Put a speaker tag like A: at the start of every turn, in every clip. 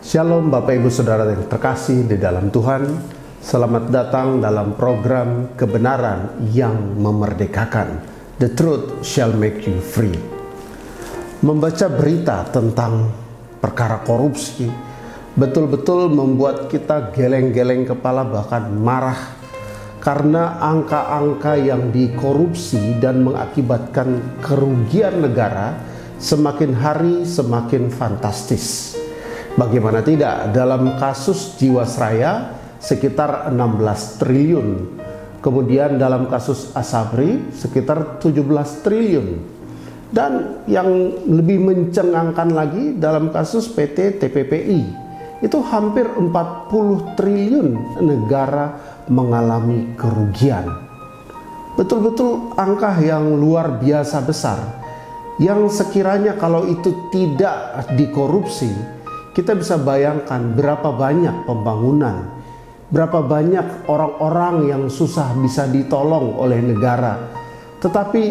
A: Shalom Bapak Ibu Saudara yang terkasih di dalam Tuhan. Selamat datang dalam program kebenaran yang memerdekakan. The truth shall make you free. Membaca berita tentang perkara korupsi Betul-betul membuat kita geleng-geleng kepala bahkan marah Karena angka-angka yang dikorupsi dan mengakibatkan kerugian negara Semakin hari semakin fantastis Bagaimana tidak dalam kasus Jiwasraya sekitar 16 triliun. Kemudian dalam kasus Asabri sekitar 17 triliun. Dan yang lebih mencengangkan lagi dalam kasus PT TPPI itu hampir 40 triliun negara mengalami kerugian. Betul-betul angka yang luar biasa besar yang sekiranya kalau itu tidak dikorupsi kita bisa bayangkan berapa banyak pembangunan, berapa banyak orang-orang yang susah bisa ditolong oleh negara. Tetapi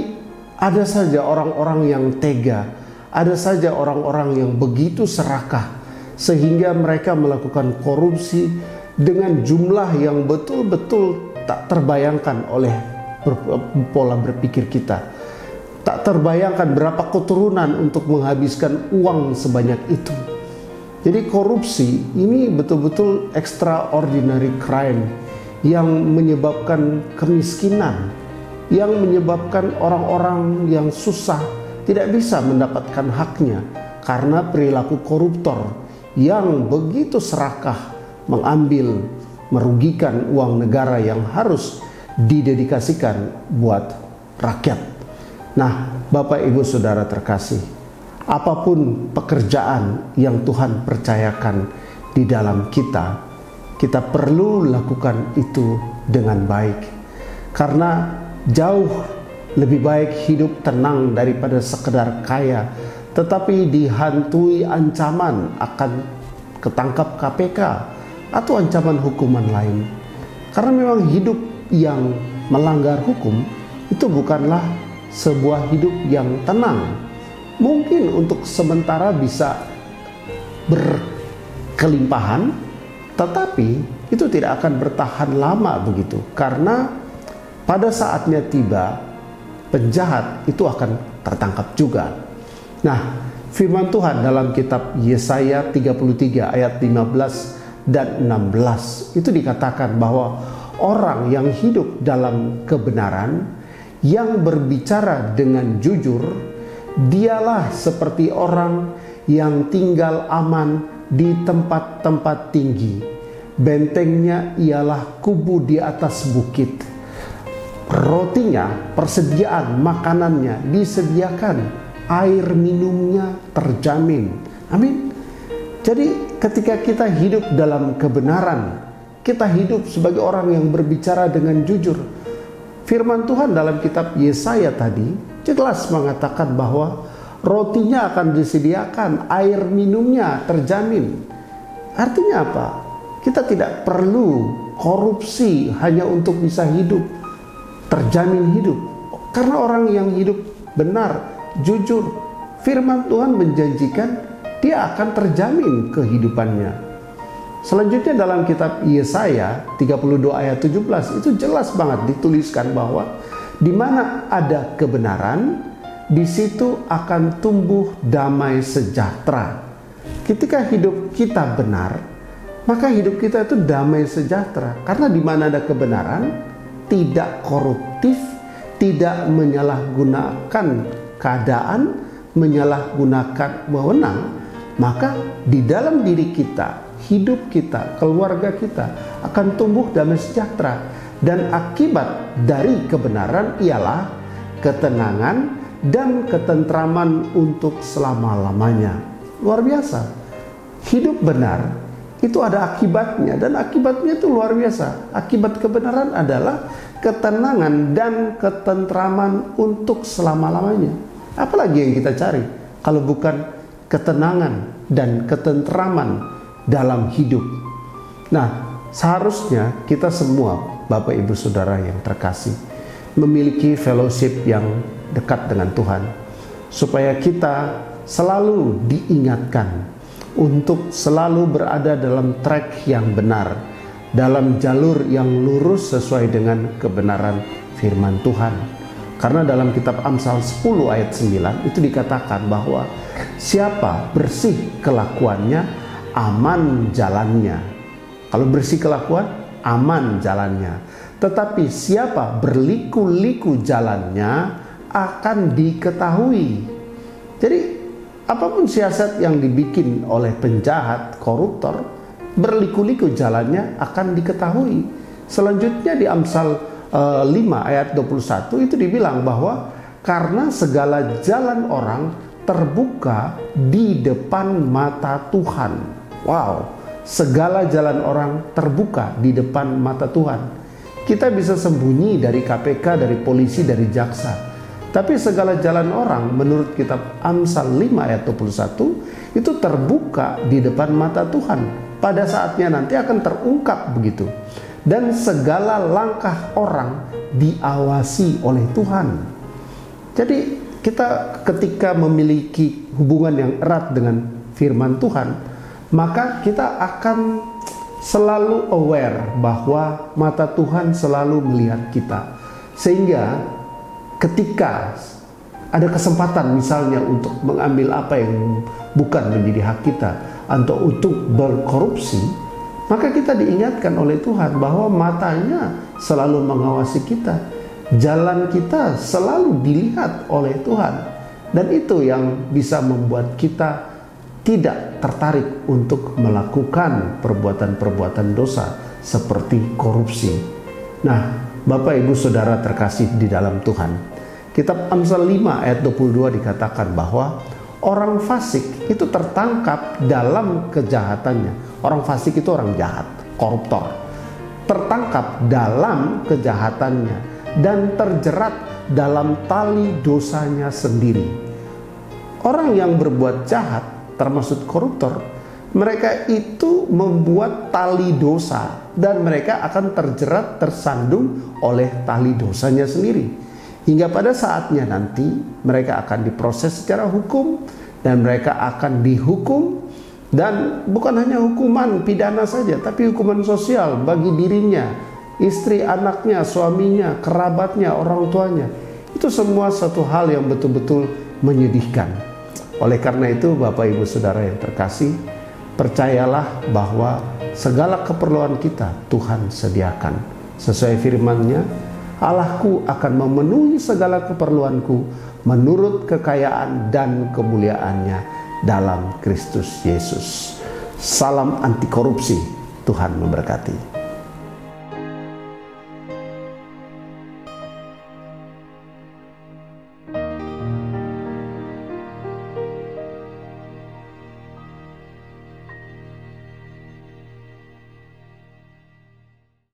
A: ada saja orang-orang yang tega, ada saja orang-orang yang begitu serakah sehingga mereka melakukan korupsi dengan jumlah yang betul-betul tak terbayangkan oleh pola berpikir kita. Tak terbayangkan berapa keturunan untuk menghabiskan uang sebanyak itu. Jadi korupsi ini betul-betul extraordinary crime yang menyebabkan kemiskinan, yang menyebabkan orang-orang yang susah tidak bisa mendapatkan haknya karena perilaku koruptor yang begitu serakah mengambil merugikan uang negara yang harus didedikasikan buat rakyat. Nah, Bapak Ibu Saudara terkasih, apa pun pekerjaan yang Tuhan percayakan di dalam kita, kita perlu lakukan itu dengan baik. Karena jauh lebih baik hidup tenang daripada sekedar kaya, tetapi dihantui ancaman akan ketangkap KPK atau ancaman hukuman lain. Karena memang hidup yang melanggar hukum itu bukanlah sebuah hidup yang tenang mungkin untuk sementara bisa berkelimpahan, tetapi itu tidak akan bertahan lama begitu, karena pada saatnya tiba penjahat itu akan tertangkap juga. Nah, firman Tuhan dalam kitab Yesaya 33 ayat 15 dan 16 itu dikatakan bahwa orang yang hidup dalam kebenaran yang berbicara dengan jujur Dialah seperti orang yang tinggal aman di tempat-tempat tinggi. Bentengnya ialah kubu di atas bukit. Rotinya, persediaan makanannya disediakan, air minumnya terjamin. Amin. Jadi, ketika kita hidup dalam kebenaran, kita hidup sebagai orang yang berbicara dengan jujur. Firman Tuhan dalam kitab Yesaya tadi jelas mengatakan bahwa rotinya akan disediakan, air minumnya terjamin. Artinya apa? Kita tidak perlu korupsi hanya untuk bisa hidup, terjamin hidup. Karena orang yang hidup benar, jujur, firman Tuhan menjanjikan dia akan terjamin kehidupannya. Selanjutnya dalam kitab Yesaya 32 ayat 17 itu jelas banget dituliskan bahwa di mana ada kebenaran, di situ akan tumbuh damai sejahtera. Ketika hidup kita benar, maka hidup kita itu damai sejahtera. Karena di mana ada kebenaran, tidak koruptif, tidak menyalahgunakan keadaan, menyalahgunakan wewenang, maka di dalam diri kita, hidup kita, keluarga kita akan tumbuh damai sejahtera dan akibat dari kebenaran ialah ketenangan dan ketentraman untuk selama-lamanya. Luar biasa. Hidup benar itu ada akibatnya dan akibatnya itu luar biasa. Akibat kebenaran adalah ketenangan dan ketentraman untuk selama-lamanya. Apalagi yang kita cari kalau bukan ketenangan dan ketentraman dalam hidup. Nah, seharusnya kita semua Bapak Ibu Saudara yang terkasih, memiliki fellowship yang dekat dengan Tuhan, supaya kita selalu diingatkan untuk selalu berada dalam track yang benar, dalam jalur yang lurus sesuai dengan kebenaran firman Tuhan. Karena dalam kitab Amsal 10 ayat 9 itu dikatakan bahwa siapa bersih kelakuannya, aman jalannya. Kalau bersih kelakuan, aman jalannya. Tetapi siapa berliku-liku jalannya akan diketahui. Jadi apa pun siasat yang dibikin oleh penjahat, koruptor, berliku-liku jalannya akan diketahui. Selanjutnya di Amsal uh, eh, 5 ayat 21 itu dibilang bahwa karena segala jalan orang terbuka di depan mata Tuhan. Wow, segala jalan orang terbuka di depan mata Tuhan. Kita bisa sembunyi dari KPK, dari polisi, dari jaksa. Tapi segala jalan orang menurut kitab Amsal 5 ayat 21 itu terbuka di depan mata Tuhan. Pada saatnya nanti akan terungkap begitu. Dan segala langkah orang diawasi oleh Tuhan. Jadi kita ketika memiliki hubungan yang erat dengan firman Tuhan, maka kita akan selalu aware bahwa mata Tuhan selalu melihat kita. Sehingga ketika ada kesempatan misalnya untuk mengambil apa yang bukan menjadi hak kita atau untuk berkorupsi, maka kita diingatkan oleh Tuhan bahwa matanya selalu mengawasi kita. Jalan kita selalu dilihat oleh Tuhan. Dan itu yang bisa membuat kita tidak tertarik untuk melakukan perbuatan-perbuatan dosa seperti korupsi. Nah, Bapak Ibu Saudara terkasih di dalam Tuhan. Kitab Amsal 5 ayat 22 dikatakan bahwa orang fasik itu tertangkap dalam kejahatannya. Orang fasik itu orang jahat, koruptor. Tertangkap dalam kejahatannya dan terjerat dalam tali dosanya sendiri. Orang yang berbuat jahat termasuk koruptor mereka itu membuat tali dosa dan mereka akan terjerat tersandung oleh tali dosanya sendiri. Hingga pada saatnya nanti mereka akan diproses secara hukum dan mereka akan dihukum. Dan bukan hanya hukuman pidana saja tapi hukuman sosial bagi dirinya istri anaknya suaminya kerabatnya orang tuanya. Itu semua satu hal yang betul-betul menyedihkan oleh karena itu Bapak Ibu Saudara yang terkasih percayalah bahwa segala keperluan kita Tuhan sediakan. Sesuai firman-Nya, Allahku akan memenuhi segala keperluanku menurut kekayaan dan kemuliaannya dalam Kristus Yesus. Salam anti korupsi. Tuhan memberkati.